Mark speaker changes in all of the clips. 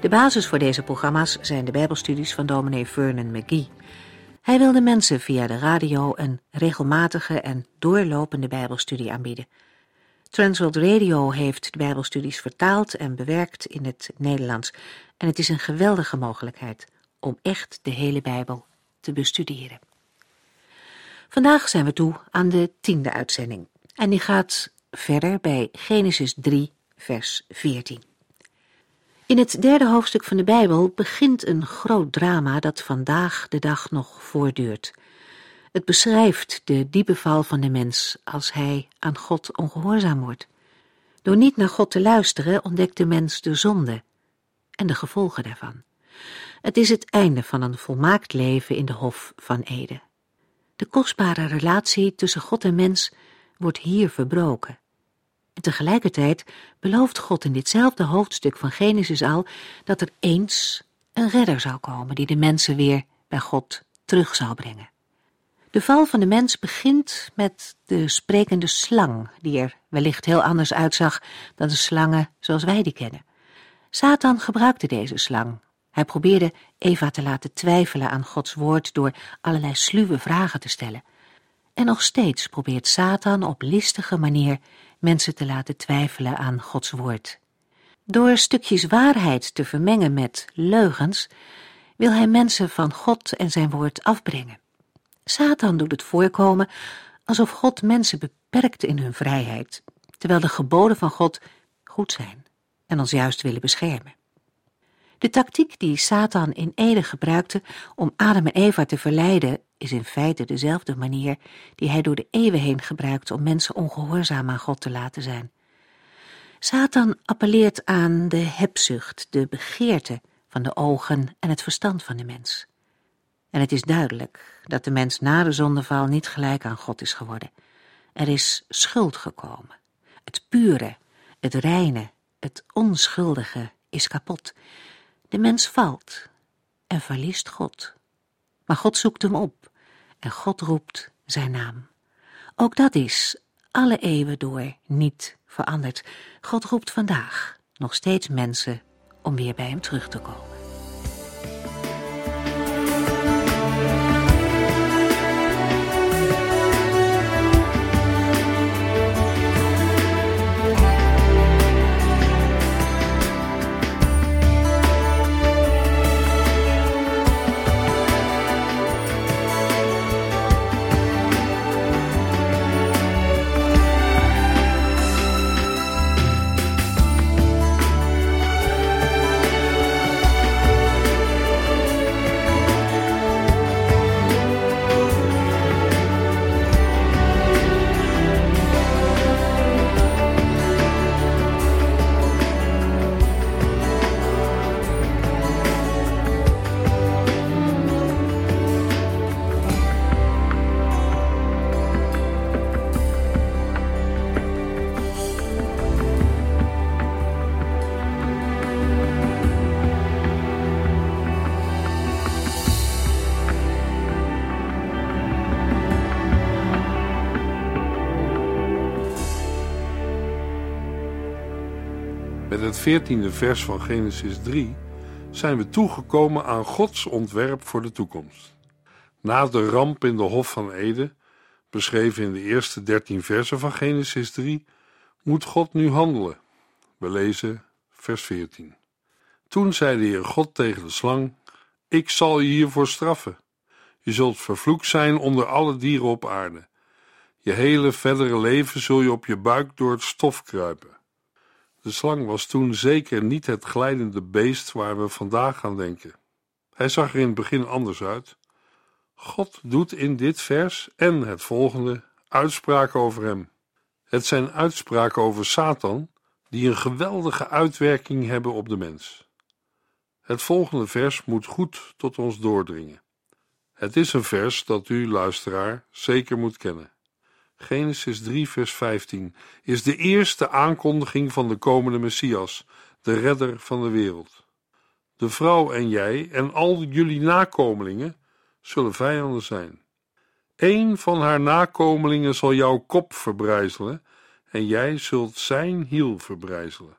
Speaker 1: De basis voor deze programma's zijn de Bijbelstudies van dominee Vernon McGee. Hij wil de mensen via de radio een regelmatige en doorlopende Bijbelstudie aanbieden. Transworld Radio heeft de Bijbelstudies vertaald en bewerkt in het Nederlands. En het is een geweldige mogelijkheid om echt de hele Bijbel te bestuderen. Vandaag zijn we toe aan de tiende uitzending. En die gaat verder bij Genesis 3, vers 14. In het derde hoofdstuk van de Bijbel begint een groot drama dat vandaag de dag nog voortduurt. Het beschrijft de diepe val van de mens als hij aan God ongehoorzaam wordt. Door niet naar God te luisteren ontdekt de mens de zonde en de gevolgen daarvan. Het is het einde van een volmaakt leven in de Hof van Eden. De kostbare relatie tussen God en mens wordt hier verbroken. En tegelijkertijd belooft God in ditzelfde hoofdstuk van Genesis al dat er eens een redder zou komen die de mensen weer bij God terug zou brengen. De val van de mens begint met de sprekende slang, die er wellicht heel anders uitzag dan de slangen zoals wij die kennen. Satan gebruikte deze slang. Hij probeerde Eva te laten twijfelen aan Gods woord door allerlei sluwe vragen te stellen. En nog steeds probeert Satan op listige manier mensen te laten twijfelen aan Gods woord. Door stukjes waarheid te vermengen met leugens, wil hij mensen van God en zijn woord afbrengen. Satan doet het voorkomen alsof God mensen beperkt in hun vrijheid, terwijl de geboden van God goed zijn en ons juist willen beschermen. De tactiek die Satan in Ede gebruikte om Adam en Eva te verleiden, is in feite dezelfde manier die hij door de eeuwen heen gebruikt om mensen ongehoorzaam aan God te laten zijn. Satan appelleert aan de hebzucht, de begeerte van de ogen en het verstand van de mens. En het is duidelijk dat de mens na de zondeval niet gelijk aan God is geworden. Er is schuld gekomen. Het pure, het reine, het onschuldige is kapot. De mens valt en verliest God. Maar God zoekt hem op en God roept zijn naam. Ook dat is alle eeuwen door niet veranderd. God roept vandaag nog steeds mensen om weer bij hem terug te komen.
Speaker 2: Het veertiende vers van Genesis 3 zijn we toegekomen aan Gods ontwerp voor de toekomst. Na de ramp in de Hof van Eden, beschreven in de eerste dertien versen van Genesis 3, moet God nu handelen. We lezen vers 14. Toen zei de Heer God tegen de slang: Ik zal je hiervoor straffen. Je zult vervloekt zijn onder alle dieren op aarde. Je hele verdere leven zul je op je buik door het stof kruipen. De slang was toen zeker niet het glijdende beest waar we vandaag aan denken. Hij zag er in het begin anders uit. God doet in dit vers en het volgende uitspraken over hem. Het zijn uitspraken over Satan die een geweldige uitwerking hebben op de mens. Het volgende vers moet goed tot ons doordringen. Het is een vers dat u, luisteraar, zeker moet kennen. Genesis 3, vers 15 is de eerste aankondiging van de komende Messias, de redder van de wereld. De vrouw en jij en al jullie nakomelingen zullen vijanden zijn. Eén van haar nakomelingen zal jouw kop verbrijzelen en jij zult zijn hiel verbrijzelen.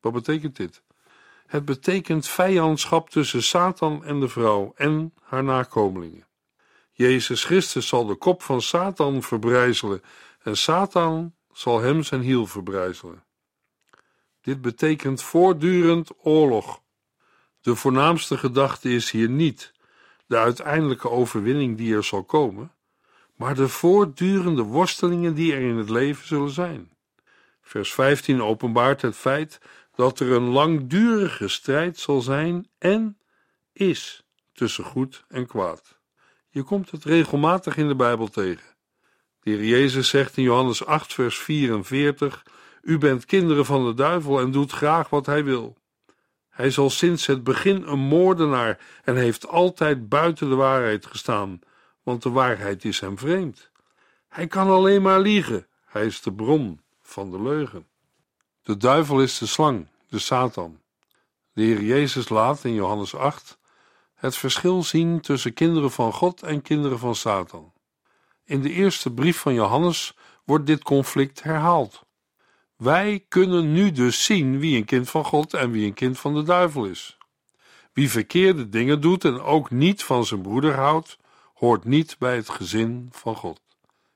Speaker 2: Wat betekent dit? Het betekent vijandschap tussen Satan en de vrouw en haar nakomelingen. Jezus Christus zal de kop van Satan verbrijzelen en Satan zal hem zijn hiel verbrijzelen. Dit betekent voortdurend oorlog. De voornaamste gedachte is hier niet de uiteindelijke overwinning die er zal komen, maar de voortdurende worstelingen die er in het leven zullen zijn. Vers 15 openbaart het feit dat er een langdurige strijd zal zijn en is tussen goed en kwaad. Je komt het regelmatig in de Bijbel tegen. De heer Jezus zegt in Johannes 8, vers 44: U bent kinderen van de duivel en doet graag wat hij wil. Hij zal sinds het begin een moordenaar en heeft altijd buiten de waarheid gestaan, want de waarheid is hem vreemd. Hij kan alleen maar liegen, hij is de bron van de leugen. De duivel is de slang, de Satan. De Heer Jezus laat in Johannes 8 het verschil zien tussen kinderen van God en kinderen van Satan. In de eerste brief van Johannes wordt dit conflict herhaald. Wij kunnen nu dus zien wie een kind van God en wie een kind van de duivel is. Wie verkeerde dingen doet en ook niet van zijn broeder houdt, hoort niet bij het gezin van God.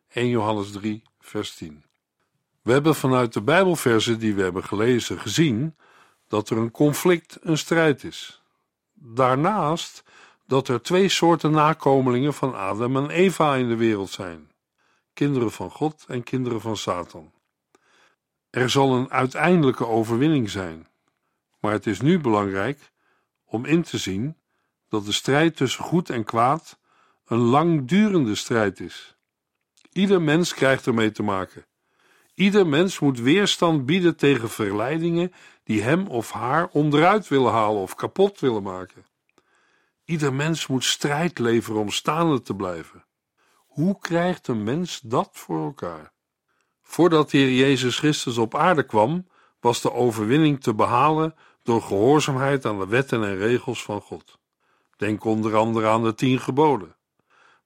Speaker 2: 1 Johannes 3, vers 10. We hebben vanuit de Bijbelversen die we hebben gelezen gezien dat er een conflict, een strijd is. Daarnaast dat er twee soorten nakomelingen van Adam en Eva in de wereld zijn: kinderen van God en kinderen van Satan. Er zal een uiteindelijke overwinning zijn, maar het is nu belangrijk om in te zien dat de strijd tussen goed en kwaad een langdurende strijd is. Ieder mens krijgt ermee te maken. Ieder mens moet weerstand bieden tegen verleidingen die hem of haar onderuit willen halen of kapot willen maken. Ieder mens moet strijd leveren om staande te blijven. Hoe krijgt een mens dat voor elkaar? Voordat de Heer Jezus Christus op aarde kwam, was de overwinning te behalen door gehoorzaamheid aan de wetten en regels van God. Denk onder andere aan de tien geboden.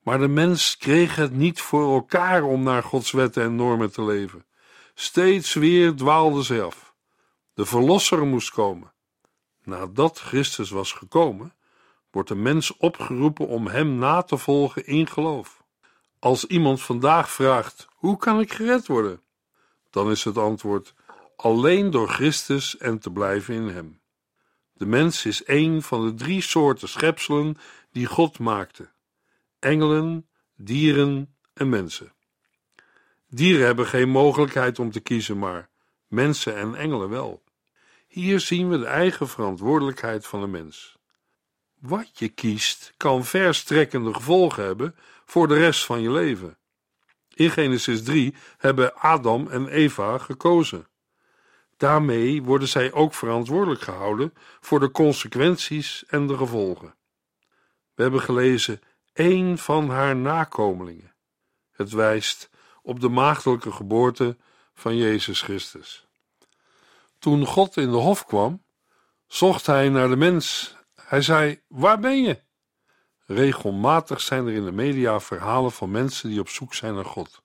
Speaker 2: Maar de mens kreeg het niet voor elkaar om naar Gods wetten en normen te leven. Steeds weer dwaalde ze af. De Verlosser moest komen. Nadat Christus was gekomen, wordt de mens opgeroepen om hem na te volgen in geloof. Als iemand vandaag vraagt: Hoe kan ik gered worden? Dan is het antwoord: Alleen door Christus en te blijven in hem. De mens is een van de drie soorten schepselen die God maakte: engelen, dieren en mensen. Dieren hebben geen mogelijkheid om te kiezen, maar mensen en engelen wel. Hier zien we de eigen verantwoordelijkheid van de mens. Wat je kiest kan verstrekkende gevolgen hebben voor de rest van je leven. In Genesis 3 hebben Adam en Eva gekozen. Daarmee worden zij ook verantwoordelijk gehouden voor de consequenties en de gevolgen. We hebben gelezen één van haar nakomelingen. Het wijst op de maagdelijke geboorte van Jezus Christus. Toen God in de hof kwam, zocht hij naar de mens. Hij zei: Waar ben je? Regelmatig zijn er in de media verhalen van mensen die op zoek zijn naar God.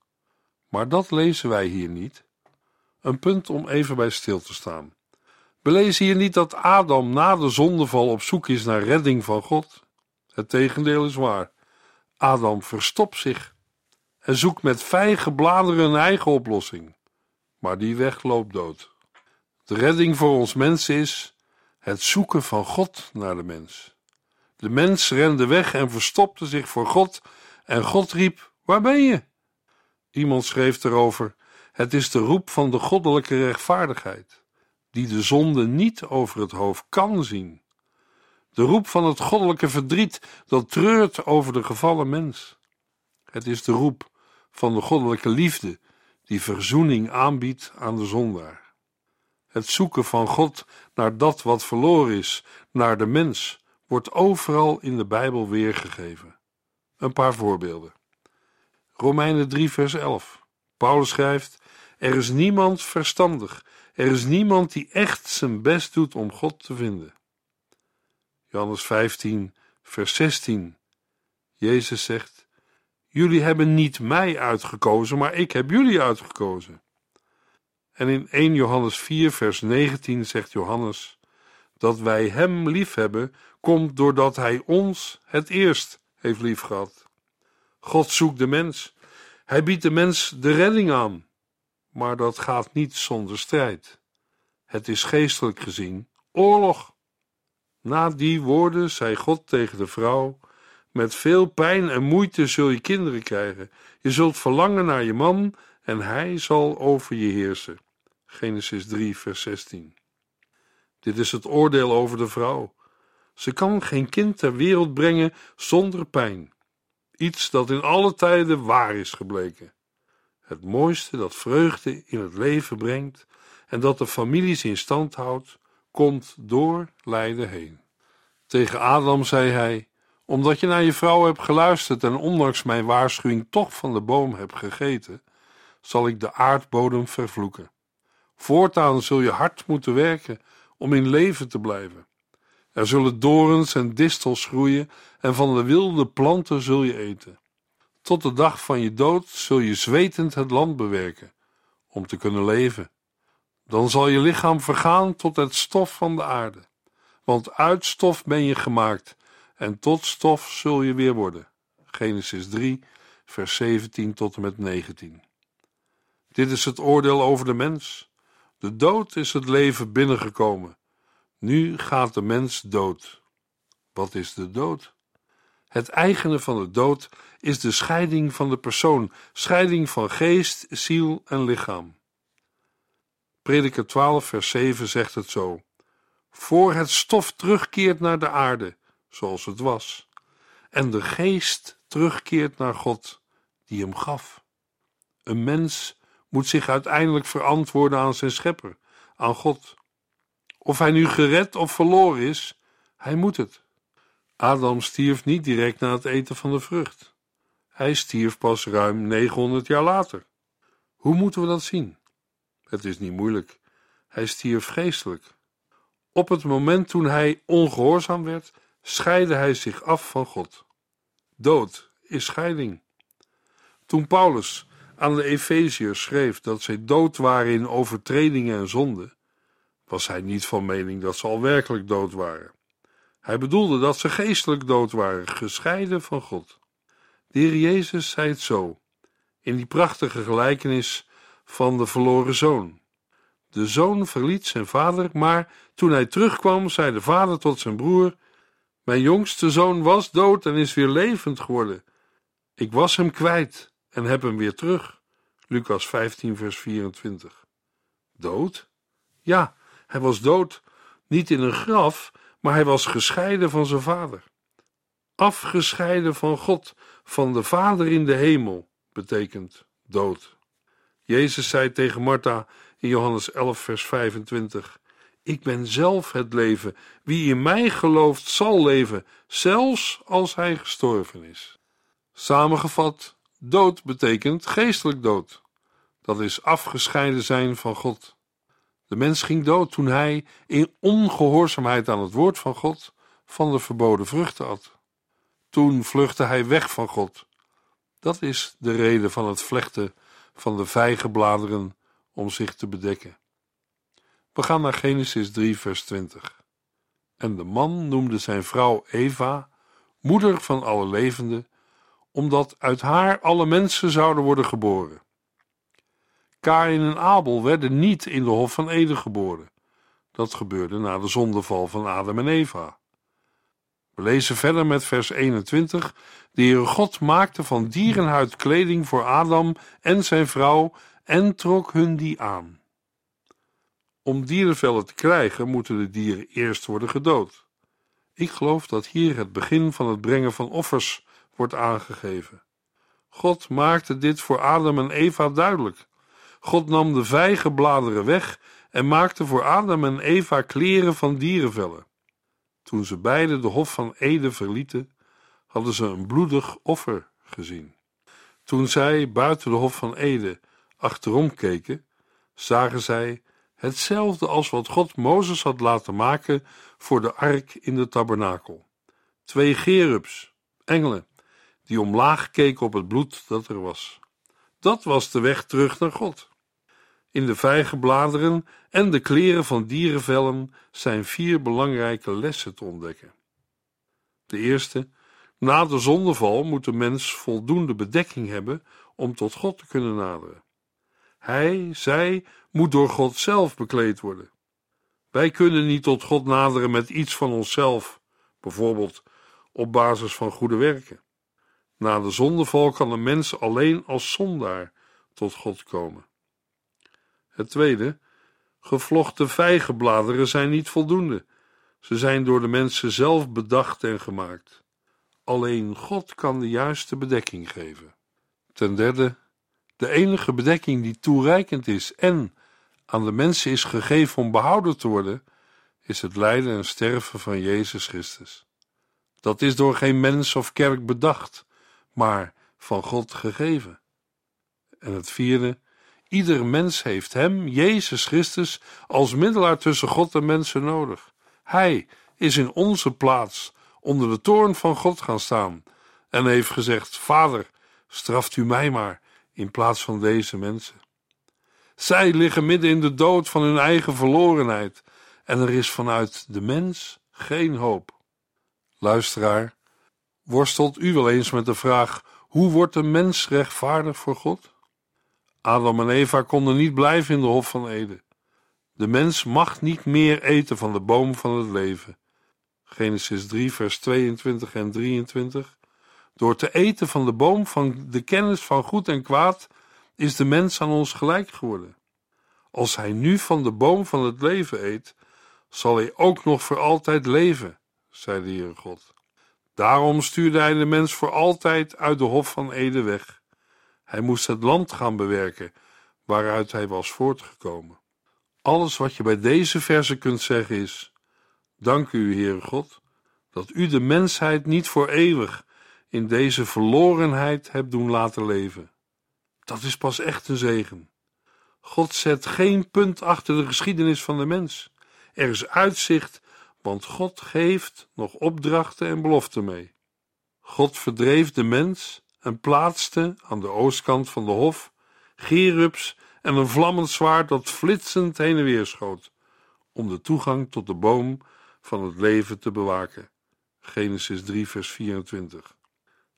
Speaker 2: Maar dat lezen wij hier niet. Een punt om even bij stil te staan. We lezen hier niet dat Adam na de zondeval op zoek is naar redding van God. Het tegendeel is waar. Adam verstopt zich en zoekt met vijgenbladeren een eigen oplossing. Maar die weg loopt dood. De redding voor ons mens is het zoeken van God naar de mens. De mens rende weg en verstopte zich voor God en God riep: Waar ben je? Iemand schreef erover: Het is de roep van de goddelijke rechtvaardigheid, die de zonde niet over het hoofd kan zien. De roep van het goddelijke verdriet dat treurt over de gevallen mens. Het is de roep van de goddelijke liefde die verzoening aanbiedt aan de zondaar. Het zoeken van God naar dat wat verloren is, naar de mens, wordt overal in de Bijbel weergegeven. Een paar voorbeelden. Romeinen 3, vers 11. Paulus schrijft: Er is niemand verstandig, er is niemand die echt zijn best doet om God te vinden. Johannes 15, vers 16. Jezus zegt: Jullie hebben niet mij uitgekozen, maar ik heb jullie uitgekozen. En in 1 Johannes 4, vers 19 zegt Johannes: Dat wij Hem liefhebben, komt doordat Hij ons het eerst heeft liefgehad. God zoekt de mens. Hij biedt de mens de redding aan. Maar dat gaat niet zonder strijd. Het is geestelijk gezien oorlog. Na die woorden zei God tegen de vrouw: Met veel pijn en moeite zul je kinderen krijgen. Je zult verlangen naar je man en hij zal over je heersen. Genesis 3, vers 16. Dit is het oordeel over de vrouw. Ze kan geen kind ter wereld brengen zonder pijn. Iets dat in alle tijden waar is gebleken. Het mooiste dat vreugde in het leven brengt en dat de families in stand houdt, komt door lijden heen. Tegen Adam zei hij: Omdat je naar je vrouw hebt geluisterd en ondanks mijn waarschuwing toch van de boom hebt gegeten, zal ik de aardbodem vervloeken. Voortaan zul je hard moeten werken om in leven te blijven. Er zullen dorens en distels groeien en van de wilde planten zul je eten. Tot de dag van je dood zul je zwetend het land bewerken om te kunnen leven. Dan zal je lichaam vergaan tot het stof van de aarde. Want uit stof ben je gemaakt en tot stof zul je weer worden. Genesis 3, vers 17 tot en met 19. Dit is het oordeel over de mens. De dood is het leven binnengekomen. Nu gaat de mens dood. Wat is de dood? Het eigene van de dood is de scheiding van de persoon, scheiding van geest, ziel en lichaam. Prediker 12, vers 7 zegt het zo: Voor het stof terugkeert naar de aarde, zoals het was, en de geest terugkeert naar God, die hem gaf. Een mens moet zich uiteindelijk verantwoorden aan zijn schepper, aan God. Of hij nu gered of verloren is, hij moet het. Adam stierf niet direct na het eten van de vrucht. Hij stierf pas ruim 900 jaar later. Hoe moeten we dat zien? Het is niet moeilijk. Hij stierf geestelijk. Op het moment toen hij ongehoorzaam werd, scheidde hij zich af van God. Dood is scheiding. Toen Paulus aan de Efeziërs schreef dat zij dood waren in overtredingen en zonden, was hij niet van mening dat ze al werkelijk dood waren. Hij bedoelde dat ze geestelijk dood waren, gescheiden van God. De Heer Jezus zei het zo, in die prachtige gelijkenis van de verloren zoon. De zoon verliet zijn vader, maar toen hij terugkwam, zei de vader tot zijn broer: Mijn jongste zoon was dood en is weer levend geworden. Ik was hem kwijt en heb hem weer terug. Lucas 15, vers 24. Dood? Ja, hij was dood, niet in een graf, maar hij was gescheiden van zijn vader. Afgescheiden van God, van de Vader in de hemel, betekent dood. Jezus zei tegen Martha in Johannes 11, vers 25: Ik ben zelf het leven. Wie in mij gelooft, zal leven, zelfs als hij gestorven is. Samengevat, dood betekent geestelijk dood. Dat is afgescheiden zijn van God. De mens ging dood toen hij, in ongehoorzaamheid aan het woord van God, van de verboden vruchten at. Toen vluchtte hij weg van God. Dat is de reden van het vlechten van de vijgenbladeren om zich te bedekken. We gaan naar Genesis 3, vers 20. En de man noemde zijn vrouw Eva, moeder van alle levenden, omdat uit haar alle mensen zouden worden geboren. Kain en Abel werden niet in de Hof van Eden geboren. Dat gebeurde na de zondeval van Adam en Eva. We lezen verder met vers 21. De Heere God maakte van dierenhuid kleding voor Adam en zijn vrouw en trok hun die aan. Om dierenvellen te krijgen, moeten de dieren eerst worden gedood. Ik geloof dat hier het begin van het brengen van offers wordt aangegeven. God maakte dit voor Adam en Eva duidelijk. God nam de vijgenbladeren weg en maakte voor Adam en Eva kleren van dierenvellen. Toen ze beiden de Hof van Eden verlieten, hadden ze een bloedig offer gezien. Toen zij buiten de Hof van Eden achterom keken, zagen zij hetzelfde als wat God Mozes had laten maken voor de ark in de tabernakel. Twee gerubs, engelen, die omlaag keken op het bloed dat er was. Dat was de weg terug naar God. In de vijgenbladeren en de kleren van dierenvellen zijn vier belangrijke lessen te ontdekken. De eerste, na de zondeval moet de mens voldoende bedekking hebben om tot God te kunnen naderen. Hij, zij, moet door God zelf bekleed worden. Wij kunnen niet tot God naderen met iets van onszelf, bijvoorbeeld op basis van goede werken. Na de zondeval kan een mens alleen als zondaar tot God komen. Het tweede, gevlochten vijgenbladeren zijn niet voldoende. Ze zijn door de mensen zelf bedacht en gemaakt. Alleen God kan de juiste bedekking geven. Ten derde, de enige bedekking die toereikend is en aan de mensen is gegeven om behouden te worden, is het lijden en sterven van Jezus Christus. Dat is door geen mens of kerk bedacht, maar van God gegeven. En het vierde, ieder mens heeft Hem, Jezus Christus, als middelaar tussen God en mensen nodig. Hij is in onze plaats onder de toorn van God gaan staan en heeft gezegd: Vader, straft u mij maar in plaats van deze mensen. Zij liggen midden in de dood van hun eigen verlorenheid en er is vanuit de mens geen hoop. Luisteraar, worstelt u wel eens met de vraag: hoe wordt een mens rechtvaardig voor God? Adam en Eva konden niet blijven in de Hof van Eden. De mens mag niet meer eten van de boom van het leven. Genesis 3, vers 22 en 23. Door te eten van de boom van de kennis van goed en kwaad is de mens aan ons gelijk geworden. Als hij nu van de boom van het leven eet, zal hij ook nog voor altijd leven, zei de Heere God. Daarom stuurde hij de mens voor altijd uit de Hof van Eden weg. Hij moest het land gaan bewerken waaruit hij was voortgekomen. Alles wat je bij deze verse kunt zeggen is: Dank u, Heere God, dat u de mensheid niet voor eeuwig in deze verlorenheid hebt doen laten leven. Dat is pas echt een zegen. God zet geen punt achter de geschiedenis van de mens. Er is uitzicht, want God geeft nog opdrachten en beloften mee. God verdreef de mens en plaatste aan de oostkant van de hof gerubs en een vlammend zwaard dat flitsend heen en weer schoot, om de toegang tot de boom van het leven te bewaken. Genesis 3, vers 24.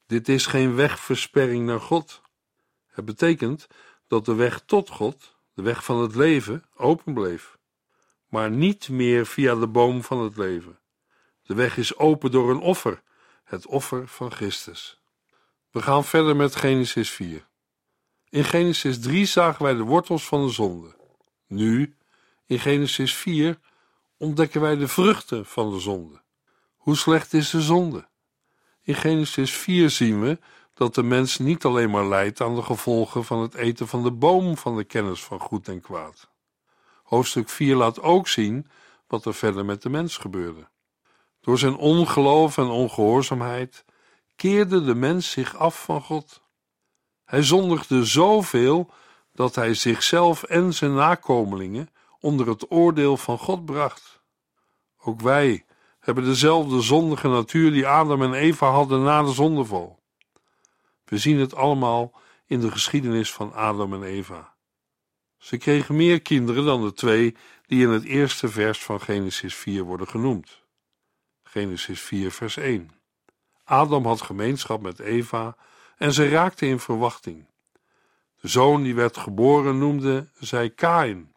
Speaker 2: Dit is geen wegversperring naar God. Het betekent dat de weg tot God, de weg van het leven, open bleef, maar niet meer via de boom van het leven. De weg is open door een offer, het offer van Christus. We gaan verder met Genesis 4. In Genesis 3 zagen wij de wortels van de zonde. Nu, in Genesis 4, ontdekken wij de vruchten van de zonde. Hoe slecht is de zonde? In Genesis 4 zien we dat de mens niet alleen maar lijdt aan de gevolgen van het eten van de boom van de kennis van goed en kwaad. Hoofdstuk 4 laat ook zien wat er verder met de mens gebeurde. Door zijn ongeloof en ongehoorzaamheid keerde de mens zich af van God. Hij zondigde zoveel dat hij zichzelf en zijn nakomelingen onder het oordeel van God bracht. Ook wij hebben dezelfde zondige natuur die Adam en Eva hadden na de zondeval. We zien het allemaal in de geschiedenis van Adam en Eva. Ze kregen meer kinderen dan de twee die in het eerste vers van Genesis 4 worden genoemd. Genesis 4, vers 1. Adam had gemeenschap met Eva en ze raakte in verwachting. De zoon die werd geboren noemde zij Kain.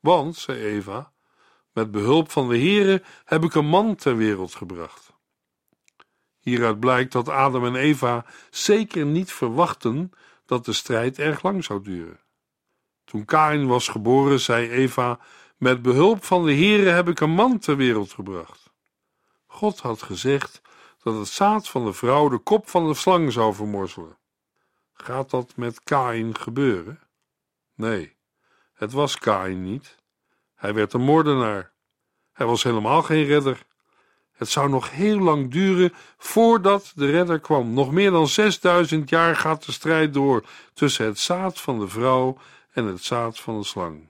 Speaker 2: Want, zei Eva, met behulp van de Heere heb ik een man ter wereld gebracht. Hieruit blijkt dat Adam en Eva zeker niet verwachten dat de strijd erg lang zou duren. Toen Kain was geboren, zei Eva: Met behulp van de Heere heb ik een man ter wereld gebracht. God had gezegd dat het zaad van de vrouw de kop van de slang zou vermorzelen. Gaat dat met Kain gebeuren? Nee, het was Kain niet. Hij werd een moordenaar. Hij was helemaal geen redder. Het zou nog heel lang duren voordat de redder kwam. Nog meer dan 6000 jaar gaat de strijd door tussen het zaad van de vrouw en het zaad van de slang.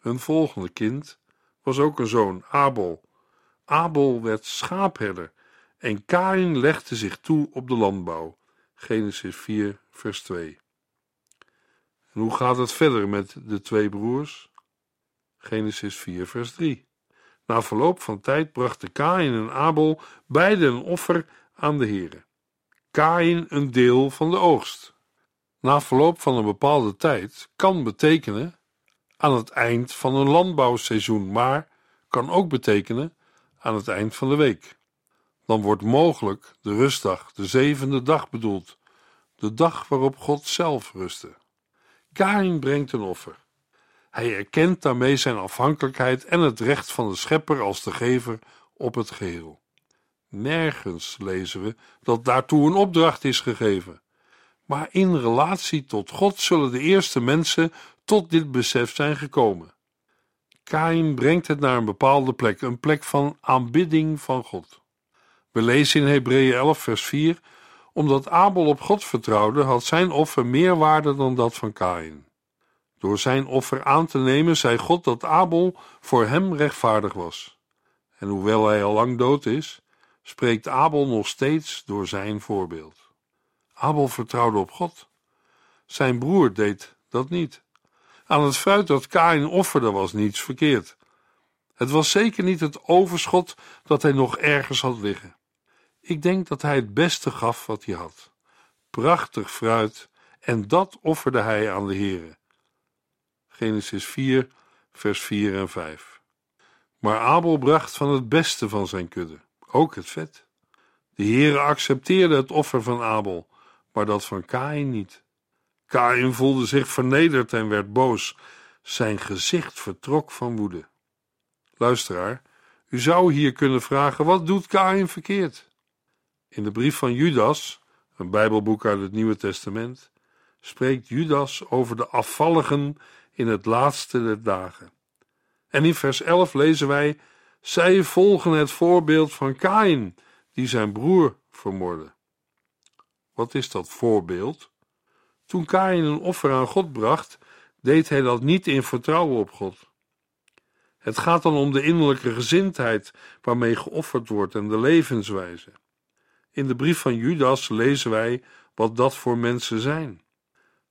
Speaker 2: Hun volgende kind was ook een zoon, Abel. Abel werd schaapherder en Kain legde zich toe op de landbouw. Genesis 4, vers 2. En hoe gaat het verder met de twee broers? Genesis 4, vers 3. Na verloop van tijd brachten Kain en Abel beide een offer aan de Heere. Kain een deel van de oogst. Na verloop van een bepaalde tijd kan betekenen aan het eind van een landbouwseizoen, maar kan ook betekenen aan het eind van de week. Dan wordt mogelijk de rustdag, de zevende dag bedoeld, de dag waarop God zelf rustte. Kain brengt een offer. Hij erkent daarmee zijn afhankelijkheid en het recht van de schepper als de gever op het geheel. Nergens lezen we dat daartoe een opdracht is gegeven. Maar in relatie tot God zullen de eerste mensen tot dit besef zijn gekomen. Kain brengt het naar een bepaalde plek, een plek van aanbidding van God. We lezen in Hebreeën 11, vers 4: Omdat Abel op God vertrouwde, had zijn offer meer waarde dan dat van Kain. Door zijn offer aan te nemen, zei God dat Abel voor hem rechtvaardig was. En hoewel hij al lang dood is, spreekt Abel nog steeds door zijn voorbeeld. Abel vertrouwde op God. Zijn broer deed dat niet. Aan het fruit dat Kain offerde was niets verkeerd. Het was zeker niet het overschot dat hij nog ergens had liggen. Ik denk dat hij het beste gaf wat hij had. Prachtig fruit, en dat offerde hij aan de Heere. Genesis 4, vers 4 en 5. Maar Abel bracht van het beste van zijn kudde, ook het vet. De Heere accepteerde het offer van Abel, maar dat van Kain niet. Kain voelde zich vernederd en werd boos. Zijn gezicht vertrok van woede. Luisteraar, u zou hier kunnen vragen: wat doet Kain verkeerd? In de brief van Judas, een Bijbelboek uit het Nieuwe Testament, spreekt Judas over de afvalligen in het laatste der dagen. En in vers 11 lezen wij: Zij volgen het voorbeeld van Kain, die zijn broer vermoordde. Wat is dat voorbeeld? Toen Kain een offer aan God bracht, deed hij dat niet in vertrouwen op God. Het gaat dan om de innerlijke gezindheid waarmee geofferd wordt en de levenswijze. In de brief van Judas lezen wij wat dat voor mensen zijn.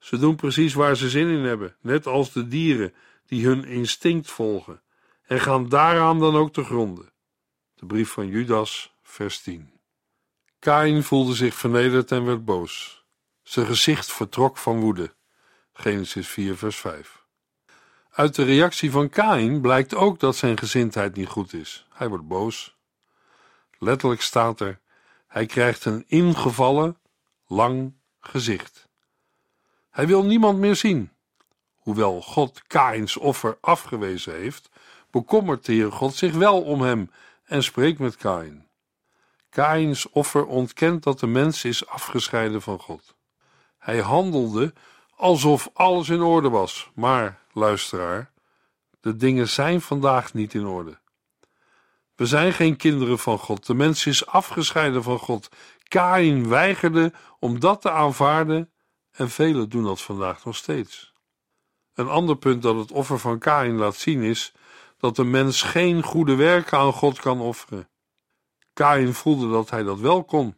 Speaker 2: Ze doen precies waar ze zin in hebben, net als de dieren die hun instinct volgen, en gaan daaraan dan ook te gronden. De brief van Judas, vers 10. Kain voelde zich vernederd en werd boos. Zijn gezicht vertrok van woede. Genesis 4, vers 5. Uit de reactie van Kain blijkt ook dat zijn gezindheid niet goed is. Hij wordt boos. Letterlijk staat er: hij krijgt een ingevallen, lang gezicht. Hij wil niemand meer zien. Hoewel God Kains offer afgewezen heeft, bekommert de Heer God zich wel om hem en spreekt met Kain. Kains offer ontkent dat de mens is afgescheiden van God. Hij handelde alsof alles in orde was, maar, luisteraar, de dingen zijn vandaag niet in orde. We zijn geen kinderen van God. De mens is afgescheiden van God. Kain weigerde om dat te aanvaarden en velen doen dat vandaag nog steeds. Een ander punt dat het offer van Kain laat zien is dat de mens geen goede werken aan God kan offeren. Kain voelde dat hij dat wel kon.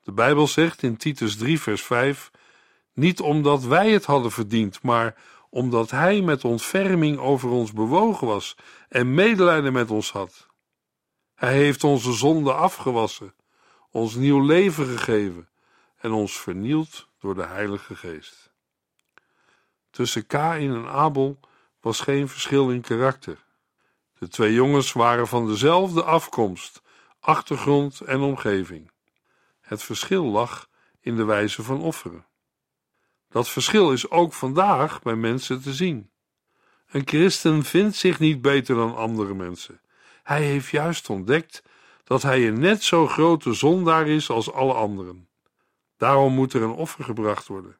Speaker 2: De Bijbel zegt in Titus 3, vers 5: Niet omdat wij het hadden verdiend, maar omdat hij met ontferming over ons bewogen was en medelijden met ons had. Hij heeft onze zonde afgewassen, ons nieuw leven gegeven en ons vernield door de Heilige Geest. Tussen Kain en Abel was geen verschil in karakter. De twee jongens waren van dezelfde afkomst, achtergrond en omgeving. Het verschil lag in de wijze van offeren. Dat verschil is ook vandaag bij mensen te zien. Een christen vindt zich niet beter dan andere mensen. Hij heeft juist ontdekt dat hij een net zo grote zondaar is als alle anderen. Daarom moet er een offer gebracht worden.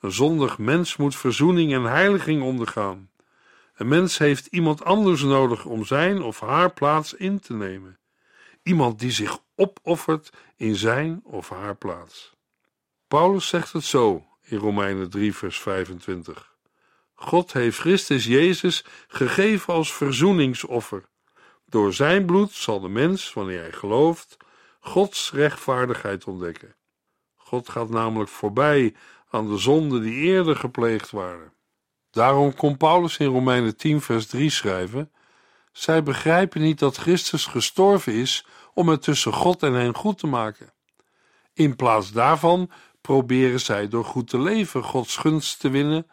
Speaker 2: Een zondig mens moet verzoening en heiliging ondergaan. Een mens heeft iemand anders nodig om zijn of haar plaats in te nemen. Iemand die zich opoffert in zijn of haar plaats. Paulus zegt het zo in Romeinen 3, vers 25. God heeft Christus Jezus gegeven als verzoeningsoffer. Door zijn bloed zal de mens, wanneer hij gelooft, Gods rechtvaardigheid ontdekken. God gaat namelijk voorbij aan de zonden die eerder gepleegd waren. Daarom kon Paulus in Romeinen 10, vers 3 schrijven: Zij begrijpen niet dat Christus gestorven is om het tussen God en hen goed te maken. In plaats daarvan proberen zij door goed te leven Gods gunst te winnen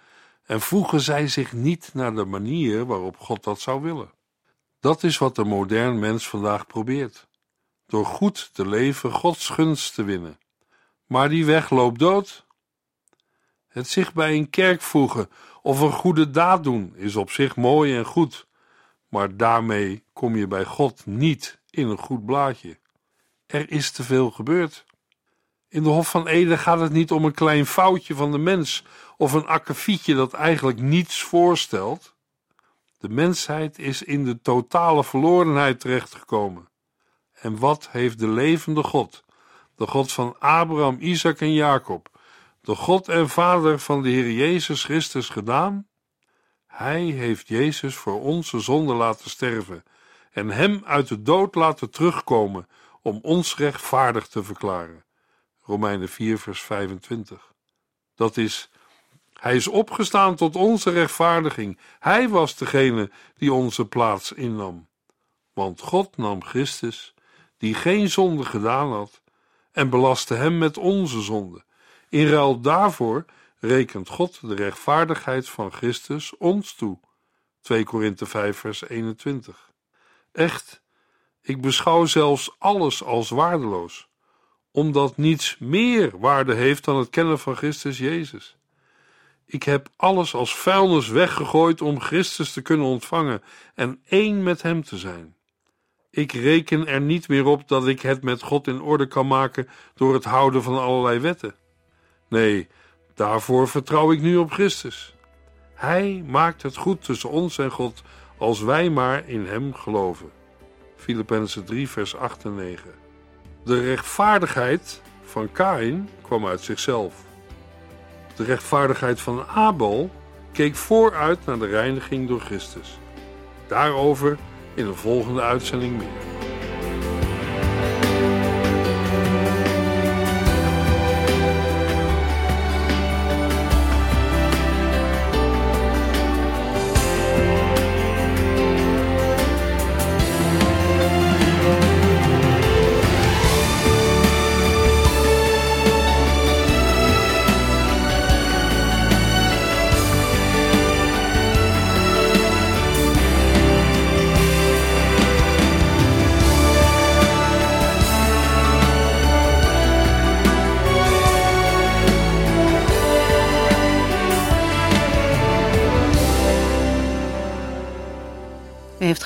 Speaker 2: en voegen zij zich niet naar de manier waarop God dat zou willen. Dat is wat de modern mens vandaag probeert: door goed te leven Gods gunst te winnen. Maar die weg loopt dood. Het zich bij een kerk voegen of een goede daad doen is op zich mooi en goed, maar daarmee kom je bij God niet in een goed blaadje. Er is te veel gebeurd. In de Hof van Eden gaat het niet om een klein foutje van de mens of een akkefietje dat eigenlijk niets voorstelt. De mensheid is in de totale verlorenheid terechtgekomen. En wat heeft de levende God, de God van Abraham, Isaac en Jacob, de God en Vader van de Heer Jezus Christus gedaan? Hij heeft Jezus voor onze zonde laten sterven en hem uit de dood laten terugkomen om ons rechtvaardig te verklaren. Romeinen 4, vers 25. Dat is, hij is opgestaan tot onze rechtvaardiging. Hij was degene die onze plaats innam. Want God nam Christus, die geen zonde gedaan had, en belastte hem met onze zonde. In ruil daarvoor rekent God de rechtvaardigheid van Christus ons toe. 2 Korinthe 5 vers 21. Echt, ik beschouw zelfs alles als waardeloos, omdat niets meer waarde heeft dan het kennen van Christus Jezus. Ik heb alles als vuilnis weggegooid om Christus te kunnen ontvangen en één met Hem te zijn. Ik reken er niet meer op dat ik het met God in orde kan maken door het houden van allerlei wetten. Nee, daarvoor vertrouw ik nu op Christus. Hij maakt het goed tussen ons en God als wij maar in Hem geloven. Filippenzen 3, vers 8 en 9. De rechtvaardigheid van Kain kwam uit zichzelf. De rechtvaardigheid van Abel keek vooruit naar de reiniging door Christus. Daarover in een volgende uitzending meer.